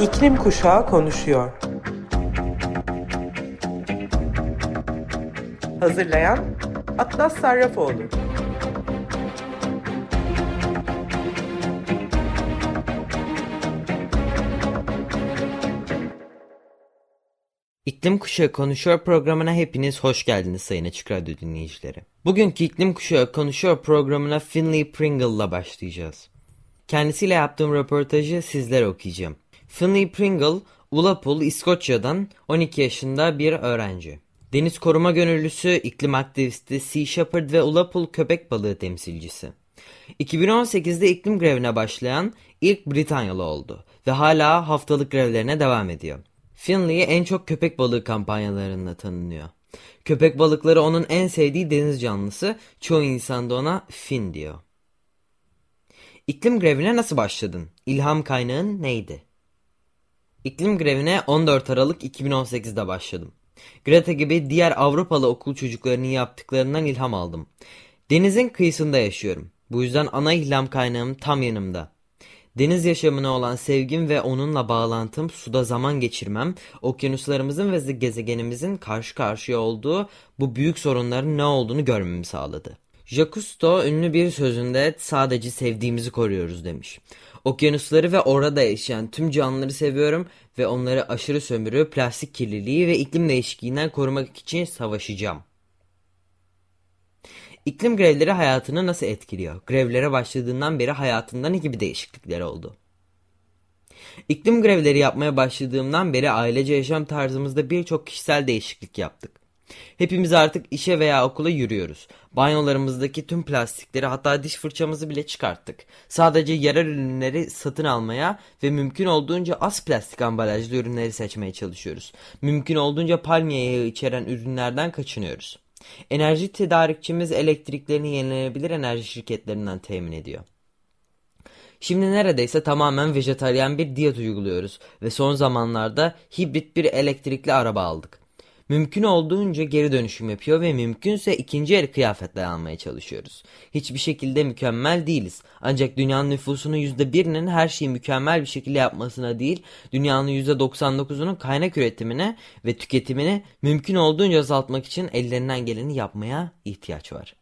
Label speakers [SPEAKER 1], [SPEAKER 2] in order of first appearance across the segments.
[SPEAKER 1] İklim Kuşağı konuşuyor. Hazırlayan Atlas Sarrafoğlu.
[SPEAKER 2] İklim Kuşağı Konuşuyor programına hepiniz hoş geldiniz sayın Açık Radyo dinleyicileri. Bugünkü İklim Kuşağı Konuşuyor programına Finley Pringle'la başlayacağız. Kendisiyle yaptığım röportajı sizlere okuyacağım. Finley Pringle, Ulapul, İskoçya'dan 12 yaşında bir öğrenci. Deniz koruma gönüllüsü, iklim aktivisti, Sea Shepherd ve Ulapul köpek balığı temsilcisi. 2018'de iklim grevine başlayan ilk Britanyalı oldu ve hala haftalık grevlerine devam ediyor. Finley en çok köpek balığı kampanyalarında tanınıyor. Köpek balıkları onun en sevdiği deniz canlısı, çoğu insan da ona Fin diyor. İklim grevine nasıl başladın? İlham kaynağın neydi? İklim grevine 14 Aralık 2018'de başladım. Greta gibi diğer Avrupalı okul çocuklarının yaptıklarından ilham aldım. Denizin kıyısında yaşıyorum. Bu yüzden ana ilham kaynağım tam yanımda. Deniz yaşamına olan sevgim ve onunla bağlantım, suda zaman geçirmem, okyanuslarımızın ve gezegenimizin karşı karşıya olduğu bu büyük sorunların ne olduğunu görmemi sağladı. Jacques ünlü bir sözünde sadece sevdiğimizi koruyoruz demiş. Okyanusları ve orada yaşayan tüm canlıları seviyorum ve onları aşırı sömürü, plastik kirliliği ve iklim değişikliğinden korumak için savaşacağım. İklim grevleri hayatını nasıl etkiliyor? Grevlere başladığından beri hayatında ne gibi değişiklikler oldu? İklim grevleri yapmaya başladığımdan beri ailece yaşam tarzımızda birçok kişisel değişiklik yaptık. Hepimiz artık işe veya okula yürüyoruz. Banyolarımızdaki tüm plastikleri hatta diş fırçamızı bile çıkarttık. Sadece yerel ürünleri satın almaya ve mümkün olduğunca az plastik ambalajlı ürünleri seçmeye çalışıyoruz. Mümkün olduğunca palmiye yağı içeren ürünlerden kaçınıyoruz. Enerji tedarikçimiz elektriklerini yenilenebilir enerji şirketlerinden temin ediyor. Şimdi neredeyse tamamen vejetaryen bir diyet uyguluyoruz ve son zamanlarda hibrit bir elektrikli araba aldık. Mümkün olduğunca geri dönüşüm yapıyor ve mümkünse ikinci el kıyafetler almaya çalışıyoruz. Hiçbir şekilde mükemmel değiliz. Ancak dünyanın nüfusunun %1'inin her şeyi mükemmel bir şekilde yapmasına değil, dünyanın %99'unun kaynak üretimine ve tüketimini mümkün olduğunca azaltmak için ellerinden geleni yapmaya ihtiyaç var.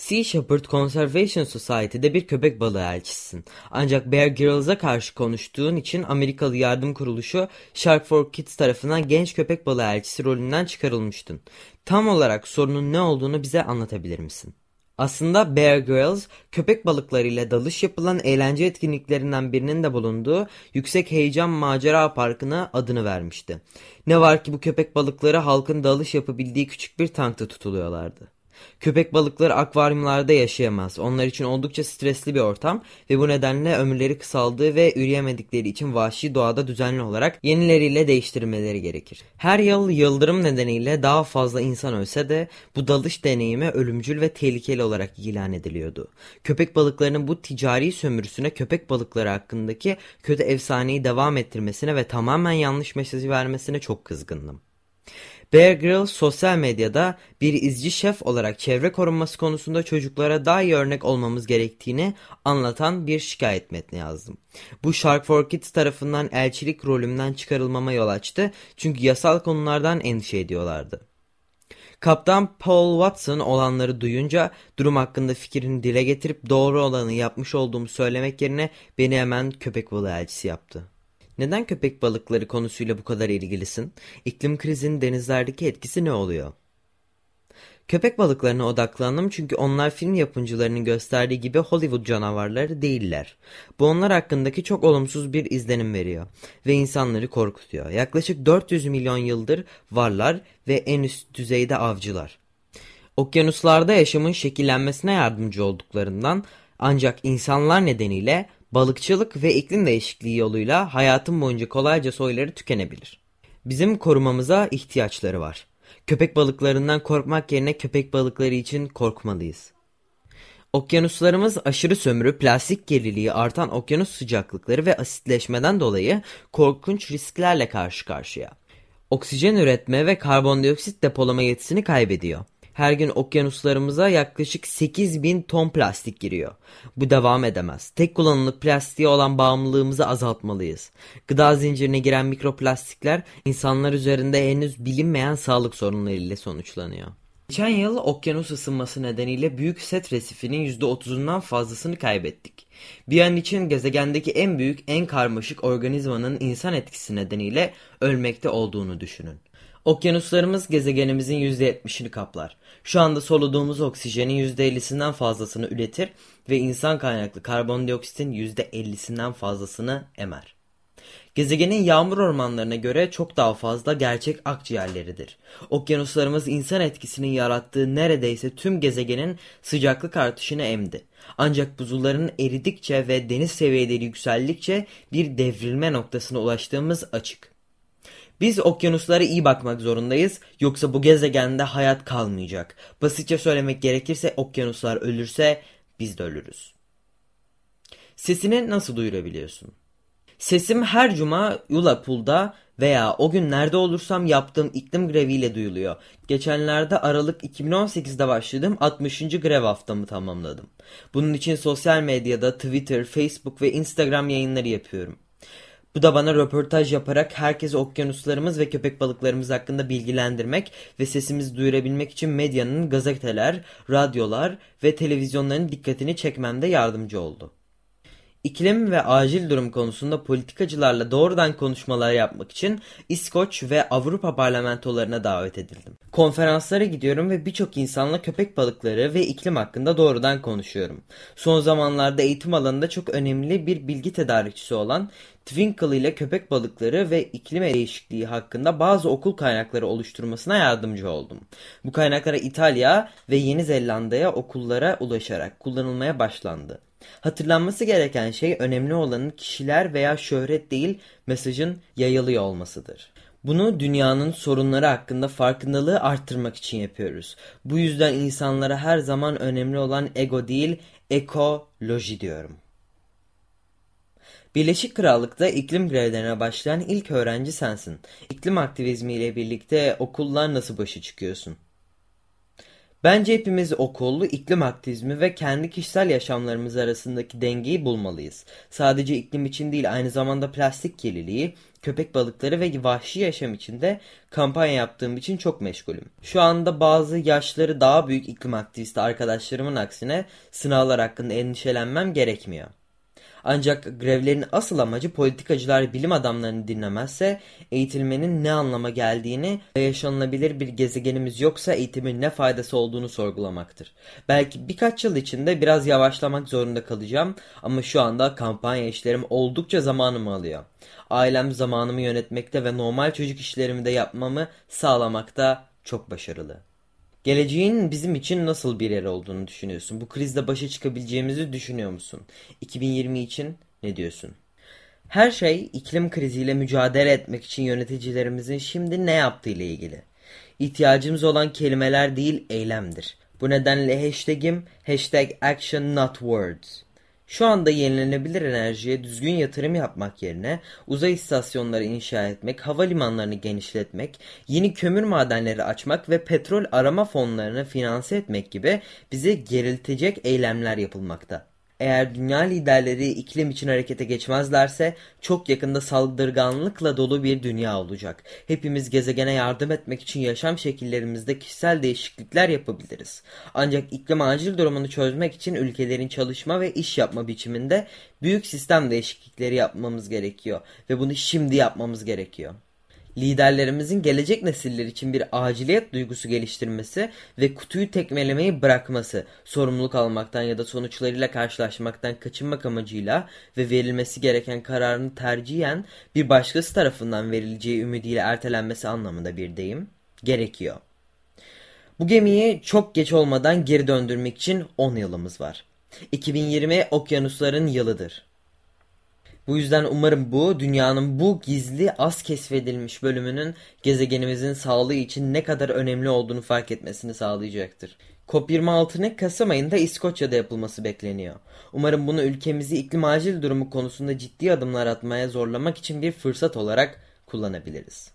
[SPEAKER 2] Sea Shepherd Conservation Society'de bir köpek balığı elçisisin. Ancak Bear Grylls karşı konuştuğun için Amerikalı yardım kuruluşu Shark for Kids tarafından genç köpek balığı elçisi rolünden çıkarılmıştın. Tam olarak sorunun ne olduğunu bize anlatabilir misin? Aslında Bear Grylls köpek balıklarıyla dalış yapılan eğlence etkinliklerinden birinin de bulunduğu Yüksek Heyecan Macera Parkı'na adını vermişti. Ne var ki bu köpek balıkları halkın dalış yapabildiği küçük bir tankta tutuluyorlardı. Köpek balıkları akvaryumlarda yaşayamaz. Onlar için oldukça stresli bir ortam ve bu nedenle ömürleri kısaldığı ve üreyemedikleri için vahşi doğada düzenli olarak yenileriyle değiştirmeleri gerekir. Her yıl yıldırım nedeniyle daha fazla insan ölse de bu dalış deneyimi ölümcül ve tehlikeli olarak ilan ediliyordu. Köpek balıklarının bu ticari sömürüsüne köpek balıkları hakkındaki kötü efsaneyi devam ettirmesine ve tamamen yanlış mesajı vermesine çok kızgındım. Bear Grylls sosyal medyada bir izci şef olarak çevre korunması konusunda çocuklara daha iyi örnek olmamız gerektiğini anlatan bir şikayet metni yazdım. Bu Shark for Kids tarafından elçilik rolümden çıkarılmama yol açtı çünkü yasal konulardan endişe ediyorlardı. Kaptan Paul Watson olanları duyunca durum hakkında fikrini dile getirip doğru olanı yapmış olduğumu söylemek yerine beni hemen köpek balığı elçisi yaptı. Neden köpek balıkları konusuyla bu kadar ilgilisin? İklim krizinin denizlerdeki etkisi ne oluyor? Köpek balıklarına odaklandım çünkü onlar film yapımcılarının gösterdiği gibi Hollywood canavarları değiller. Bu onlar hakkındaki çok olumsuz bir izlenim veriyor ve insanları korkutuyor. Yaklaşık 400 milyon yıldır varlar ve en üst düzeyde avcılar. Okyanuslarda yaşamın şekillenmesine yardımcı olduklarından ancak insanlar nedeniyle balıkçılık ve iklim değişikliği yoluyla hayatın boyunca kolayca soyları tükenebilir. Bizim korumamıza ihtiyaçları var. Köpek balıklarından korkmak yerine köpek balıkları için korkmalıyız. Okyanuslarımız aşırı sömürü, plastik kirliliği, artan okyanus sıcaklıkları ve asitleşmeden dolayı korkunç risklerle karşı karşıya. Oksijen üretme ve karbondioksit depolama yetisini kaybediyor. Her gün okyanuslarımıza yaklaşık 8 bin ton plastik giriyor. Bu devam edemez. Tek kullanımlık plastiğe olan bağımlılığımızı azaltmalıyız. Gıda zincirine giren mikroplastikler insanlar üzerinde henüz bilinmeyen sağlık sorunlarıyla sonuçlanıyor. Geçen yıl okyanus ısınması nedeniyle büyük set resifinin %30'undan fazlasını kaybettik. Bir an için gezegendeki en büyük, en karmaşık organizmanın insan etkisi nedeniyle ölmekte olduğunu düşünün. Okyanuslarımız gezegenimizin %70'ini kaplar. Şu anda soluduğumuz oksijenin %50'sinden fazlasını üretir ve insan kaynaklı karbondioksitin %50'sinden fazlasını emer. Gezegenin yağmur ormanlarına göre çok daha fazla gerçek akciğerleridir. Okyanuslarımız insan etkisinin yarattığı neredeyse tüm gezegenin sıcaklık artışını emdi. Ancak buzulların eridikçe ve deniz seviyeleri yükseldikçe bir devrilme noktasına ulaştığımız açık. Biz okyanuslara iyi bakmak zorundayız yoksa bu gezegende hayat kalmayacak. Basitçe söylemek gerekirse okyanuslar ölürse biz de ölürüz. Sesini nasıl duyurabiliyorsun? Sesim her cuma Yulapul'da veya o gün nerede olursam yaptığım iklim greviyle duyuluyor. Geçenlerde Aralık 2018'de başladığım 60. grev haftamı tamamladım. Bunun için sosyal medyada Twitter, Facebook ve Instagram yayınları yapıyorum. Bu da bana röportaj yaparak herkesi okyanuslarımız ve köpek balıklarımız hakkında bilgilendirmek ve sesimizi duyurabilmek için medyanın gazeteler, radyolar ve televizyonların dikkatini çekmemde yardımcı oldu. İklim ve acil durum konusunda politikacılarla doğrudan konuşmalar yapmak için İskoç ve Avrupa parlamentolarına davet edildim. Konferanslara gidiyorum ve birçok insanla köpek balıkları ve iklim hakkında doğrudan konuşuyorum. Son zamanlarda eğitim alanında çok önemli bir bilgi tedarikçisi olan Twinkle ile köpek balıkları ve iklim değişikliği hakkında bazı okul kaynakları oluşturmasına yardımcı oldum. Bu kaynaklara İtalya ve Yeni Zelanda'ya okullara ulaşarak kullanılmaya başlandı. Hatırlanması gereken şey önemli olanın kişiler veya şöhret değil mesajın yayılıyor olmasıdır. Bunu dünyanın sorunları hakkında farkındalığı arttırmak için yapıyoruz. Bu yüzden insanlara her zaman önemli olan ego değil ekoloji diyorum. Birleşik Krallık'ta iklim grevlerine başlayan ilk öğrenci sensin. İklim aktivizmi ile birlikte okullar nasıl başa çıkıyorsun? Bence hepimiz okullu, iklim aktivizmi ve kendi kişisel yaşamlarımız arasındaki dengeyi bulmalıyız. Sadece iklim için değil aynı zamanda plastik kirliliği, köpek balıkları ve vahşi yaşam için de kampanya yaptığım için çok meşgulüm. Şu anda bazı yaşları daha büyük iklim aktivisti arkadaşlarımın aksine sınavlar hakkında endişelenmem gerekmiyor. Ancak grevlerin asıl amacı politikacılar bilim adamlarını dinlemezse eğitilmenin ne anlama geldiğini ve yaşanılabilir bir gezegenimiz yoksa eğitimin ne faydası olduğunu sorgulamaktır. Belki birkaç yıl içinde biraz yavaşlamak zorunda kalacağım ama şu anda kampanya işlerim oldukça zamanımı alıyor. Ailem zamanımı yönetmekte ve normal çocuk işlerimi de yapmamı sağlamakta çok başarılı. Geleceğin bizim için nasıl bir yer olduğunu düşünüyorsun? Bu krizle başa çıkabileceğimizi düşünüyor musun? 2020 için ne diyorsun? Her şey iklim kriziyle mücadele etmek için yöneticilerimizin şimdi ne yaptığı ile ilgili. İhtiyacımız olan kelimeler değil eylemdir. Bu nedenle hashtagim hashtag action not words. Şu anda yenilenebilir enerjiye düzgün yatırım yapmak yerine uzay istasyonları inşa etmek, havalimanlarını genişletmek, yeni kömür madenleri açmak ve petrol arama fonlarını finanse etmek gibi bizi geriltecek eylemler yapılmakta. Eğer dünya liderleri iklim için harekete geçmezlerse çok yakında saldırganlıkla dolu bir dünya olacak. Hepimiz gezegene yardım etmek için yaşam şekillerimizde kişisel değişiklikler yapabiliriz. Ancak iklim acil durumunu çözmek için ülkelerin çalışma ve iş yapma biçiminde büyük sistem değişiklikleri yapmamız gerekiyor ve bunu şimdi yapmamız gerekiyor liderlerimizin gelecek nesiller için bir aciliyet duygusu geliştirmesi ve kutuyu tekmelemeyi bırakması, sorumluluk almaktan ya da sonuçlarıyla karşılaşmaktan kaçınmak amacıyla ve verilmesi gereken kararını tercihen bir başkası tarafından verileceği ümidiyle ertelenmesi anlamında bir deyim gerekiyor. Bu gemiyi çok geç olmadan geri döndürmek için 10 yılımız var. 2020 okyanusların yılıdır. Bu yüzden umarım bu dünyanın bu gizli az keşfedilmiş bölümünün gezegenimizin sağlığı için ne kadar önemli olduğunu fark etmesini sağlayacaktır. COP26'nın Kasım ayında İskoçya'da yapılması bekleniyor. Umarım bunu ülkemizi iklim acil durumu konusunda ciddi adımlar atmaya zorlamak için bir fırsat olarak kullanabiliriz.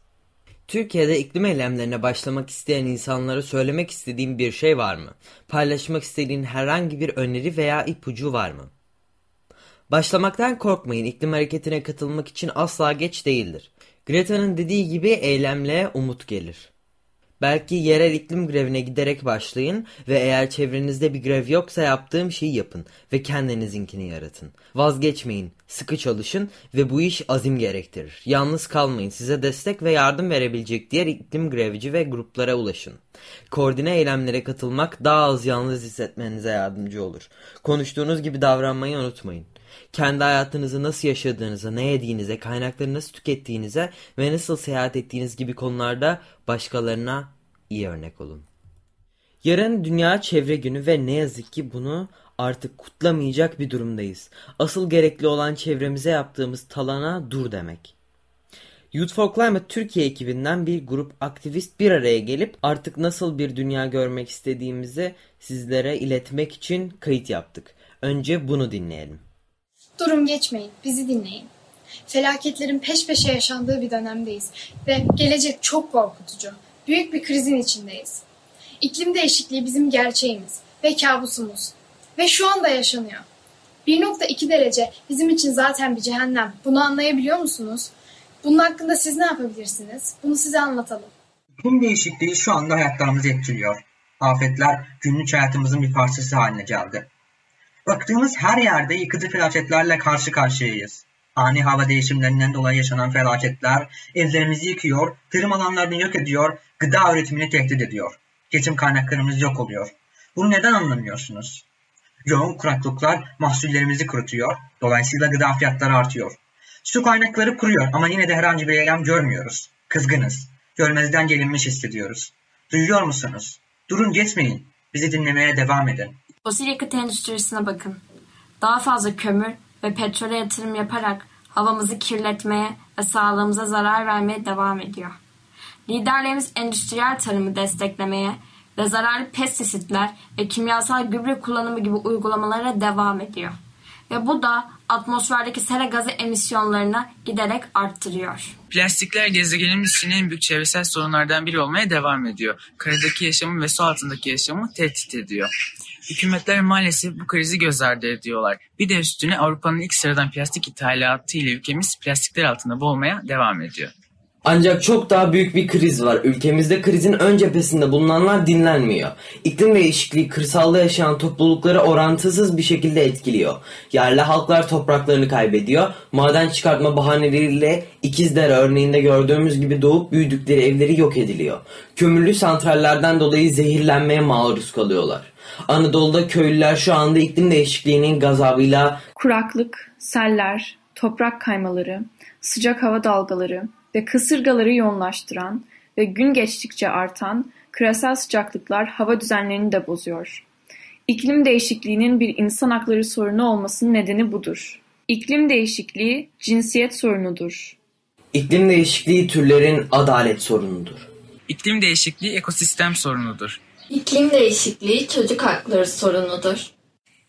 [SPEAKER 2] Türkiye'de iklim eylemlerine başlamak isteyen insanlara söylemek istediğin bir şey var mı? Paylaşmak istediğin herhangi bir öneri veya ipucu var mı? Başlamaktan korkmayın. İklim hareketine katılmak için asla geç değildir. Greta'nın dediği gibi eylemle umut gelir. Belki yerel iklim grevine giderek başlayın ve eğer çevrenizde bir grev yoksa yaptığım şeyi yapın ve kendinizinkini yaratın. Vazgeçmeyin, sıkı çalışın ve bu iş azim gerektirir. Yalnız kalmayın, size destek ve yardım verebilecek diğer iklim grevci ve gruplara ulaşın. Koordine eylemlere katılmak daha az yalnız hissetmenize yardımcı olur. Konuştuğunuz gibi davranmayı unutmayın kendi hayatınızı nasıl yaşadığınıza, ne yediğinize, kaynakları nasıl tükettiğinize ve nasıl seyahat ettiğiniz gibi konularda başkalarına iyi örnek olun. Yarın Dünya Çevre Günü ve ne yazık ki bunu artık kutlamayacak bir durumdayız. Asıl gerekli olan çevremize yaptığımız talana dur demek. Youth for Climate Türkiye ekibinden bir grup aktivist bir araya gelip artık nasıl bir dünya görmek istediğimizi sizlere iletmek için kayıt yaptık. Önce bunu dinleyelim.
[SPEAKER 3] Durun geçmeyin, bizi dinleyin. Felaketlerin peş peşe yaşandığı bir dönemdeyiz ve gelecek çok korkutucu. Büyük bir krizin içindeyiz. İklim değişikliği bizim gerçeğimiz ve kabusumuz. Ve şu anda yaşanıyor. 1.2 derece bizim için zaten bir cehennem. Bunu anlayabiliyor musunuz? Bunun hakkında siz ne yapabilirsiniz? Bunu size anlatalım.
[SPEAKER 4] İklim değişikliği şu anda hayatlarımızı etkiliyor. Afetler günlük hayatımızın bir parçası haline geldi. Baktığımız her yerde yıkıcı felaketlerle karşı karşıyayız. Ani hava değişimlerinden dolayı yaşanan felaketler evlerimizi yıkıyor, tarım alanlarını yok ediyor, gıda üretimini tehdit ediyor. Geçim kaynaklarımız yok oluyor. Bunu neden anlamıyorsunuz? Yoğun kuraklıklar mahsullerimizi kurutuyor, dolayısıyla gıda fiyatları artıyor. Su kaynakları kuruyor ama yine de herhangi bir eylem görmüyoruz. Kızgınız. Görmezden gelinmiş hissediyoruz. Duyuyor musunuz? Durun geçmeyin. Bizi dinlemeye devam edin.
[SPEAKER 5] Fosil yakıt endüstrisine bakın. Daha fazla kömür ve petrole yatırım yaparak havamızı kirletmeye ve sağlığımıza zarar vermeye devam ediyor. Liderlerimiz endüstriyel tarımı desteklemeye ve zararlı pestisitler ve kimyasal gübre kullanımı gibi uygulamalara devam ediyor. Ve bu da atmosferdeki sera gazı emisyonlarını giderek arttırıyor.
[SPEAKER 6] Plastikler gezegenimiz için en büyük çevresel sorunlardan biri olmaya devam ediyor. Karadaki yaşamı ve su altındaki yaşamı tehdit ediyor. Hükümetler maalesef bu krizi göz ardı ediyorlar. Bir de üstüne Avrupa'nın ilk sıradan plastik ithalatı ile ülkemiz plastikler altında boğulmaya devam ediyor.
[SPEAKER 2] Ancak çok daha büyük bir kriz var. Ülkemizde krizin ön cephesinde bulunanlar dinlenmiyor. İklim değişikliği kırsalda yaşayan toplulukları orantısız bir şekilde etkiliyor. Yerli halklar topraklarını kaybediyor. Maden çıkartma bahaneleriyle İkizdere örneğinde gördüğümüz gibi doğup büyüdükleri evleri yok ediliyor. Kömürlü santrallerden dolayı zehirlenmeye maruz kalıyorlar. Anadolu'da köylüler şu anda iklim değişikliğinin gazabıyla
[SPEAKER 7] kuraklık, seller, toprak kaymaları, sıcak hava dalgaları ve kasırgaları yoğunlaştıran ve gün geçtikçe artan küresel sıcaklıklar hava düzenlerini de bozuyor. İklim değişikliğinin bir insan hakları sorunu olmasının nedeni budur. İklim değişikliği cinsiyet sorunudur.
[SPEAKER 2] İklim değişikliği türlerin adalet sorunudur.
[SPEAKER 6] İklim değişikliği ekosistem sorunudur.
[SPEAKER 8] İklim değişikliği çocuk hakları sorunudur.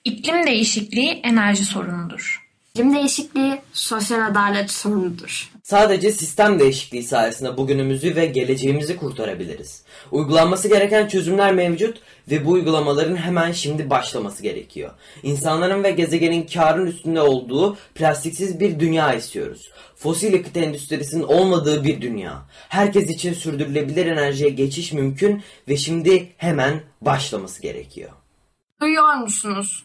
[SPEAKER 9] İklim değişikliği enerji sorunudur.
[SPEAKER 5] İklim değişikliği sosyal adalet sorunudur.
[SPEAKER 2] Sadece sistem değişikliği sayesinde bugünümüzü ve geleceğimizi kurtarabiliriz. Uygulanması gereken çözümler mevcut ve bu uygulamaların hemen şimdi başlaması gerekiyor. İnsanların ve gezegenin karın üstünde olduğu plastiksiz bir dünya istiyoruz. Fosil yakıt endüstrisinin olmadığı bir dünya. Herkes için sürdürülebilir enerjiye geçiş mümkün ve şimdi hemen başlaması gerekiyor.
[SPEAKER 5] Duyuyor musunuz?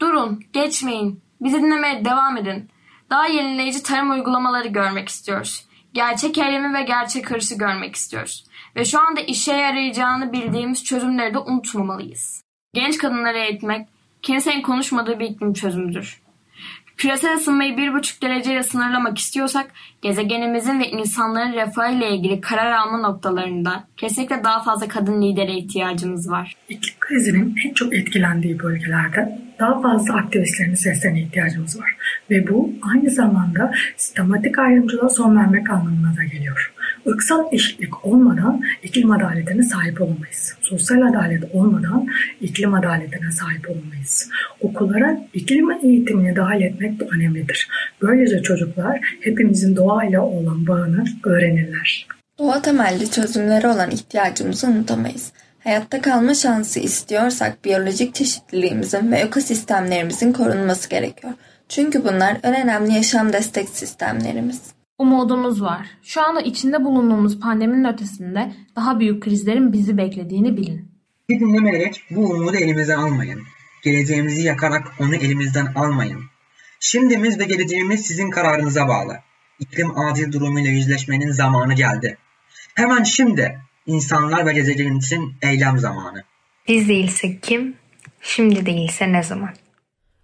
[SPEAKER 5] Durun, geçmeyin. Bizi dinlemeye devam edin. Daha yenileyici tarım uygulamaları görmek istiyoruz. Gerçek eylemi ve gerçek hırsı görmek istiyoruz. Ve şu anda işe yarayacağını bildiğimiz çözümleri de unutmamalıyız. Genç kadınları eğitmek, kimsenin konuşmadığı bir iklim çözümüdür. Küresel ısınmayı bir buçuk dereceyle sınırlamak istiyorsak gezegenimizin ve insanların refahı ile ilgili karar alma noktalarında kesinlikle daha fazla kadın lidere ihtiyacımız var.
[SPEAKER 10] İklim krizinin en çok etkilendiği bölgelerde daha fazla aktivistlerin seslerine ihtiyacımız var. Ve bu aynı zamanda sistematik ayrımcılığa son vermek anlamına da geliyor. Irksal eşitlik olmadan iklim adaletine sahip olamayız. Sosyal adalet olmadan iklim adaletine sahip olamayız. Okullara iklim eğitimini dahil etmek de önemlidir. Böylece çocuklar hepimizin doğayla olan bağını öğrenirler.
[SPEAKER 11] Doğa temelli çözümleri olan ihtiyacımızı unutamayız. Hayatta kalma şansı istiyorsak biyolojik çeşitliliğimizin ve ekosistemlerimizin korunması gerekiyor. Çünkü bunlar en önemli yaşam destek sistemlerimiz.
[SPEAKER 9] Umudumuz var. Şu anda içinde bulunduğumuz pandeminin ötesinde daha büyük krizlerin bizi beklediğini bilin.
[SPEAKER 4] Bir dinlemeyerek bu umudu elimizden almayın. Geleceğimizi yakarak onu elimizden almayın. Şimdimiz ve geleceğimiz sizin kararınıza bağlı. İklim acil durumuyla yüzleşmenin zamanı geldi. Hemen şimdi insanlar ve gezegen için eylem zamanı.
[SPEAKER 12] Biz değilse kim? Şimdi değilse ne zaman?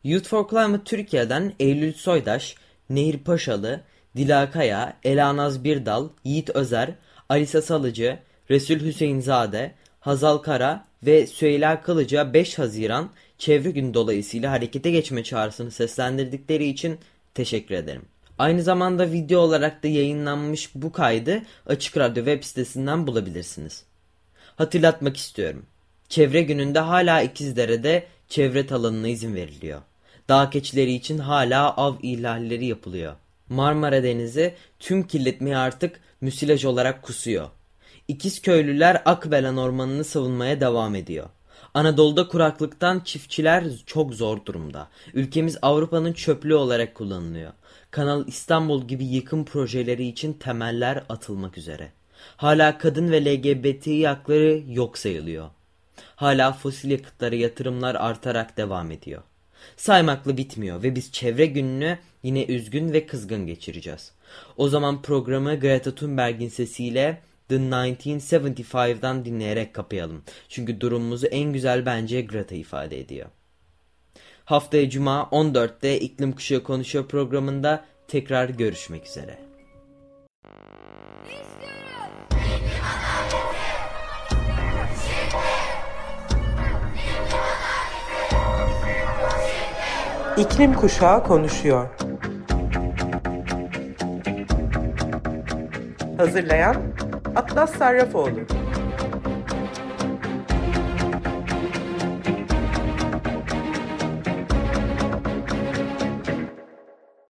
[SPEAKER 2] Youth for Climate Türkiye'den Eylül Soydaş, Nehir Paşalı, Dilakaya, Elanaz Birdal, Yiğit Özer, Alisa Salıcı, Resul Hüseyinzade, Hazal Kara ve Süheyla Kılıç'a 5 Haziran Çevre Günü dolayısıyla harekete geçme çağrısını seslendirdikleri için teşekkür ederim. Aynı zamanda video olarak da yayınlanmış bu kaydı Açık Radyo web sitesinden bulabilirsiniz. Hatırlatmak istiyorum. Çevre gününde hala İkizdere'de çevre talanına izin veriliyor. Dağ keçileri için hala av ihlalleri yapılıyor. Marmara Denizi tüm kirletmeyi artık müsilaj olarak kusuyor. İkiz köylüler Akbelen ormanını savunmaya devam ediyor. Anadolu'da kuraklıktan çiftçiler çok zor durumda. Ülkemiz Avrupa'nın çöplüğü olarak kullanılıyor. Kanal İstanbul gibi yıkım projeleri için temeller atılmak üzere. Hala kadın ve LGBTİ hakları yok sayılıyor. Hala fosil yakıtlara yatırımlar artarak devam ediyor. Saymakla bitmiyor ve biz çevre gününü yine üzgün ve kızgın geçireceğiz. O zaman programı Greta Thunberg'in sesiyle The 1975'dan dinleyerek kapayalım. Çünkü durumumuzu en güzel bence Greta ifade ediyor. Haftaya Cuma 14'te İklim Kuşağı Konuşuyor programında tekrar görüşmek üzere.
[SPEAKER 1] İklim Kuşağı konuşuyor. Hazırlayan Atlas Sarrafoğlu.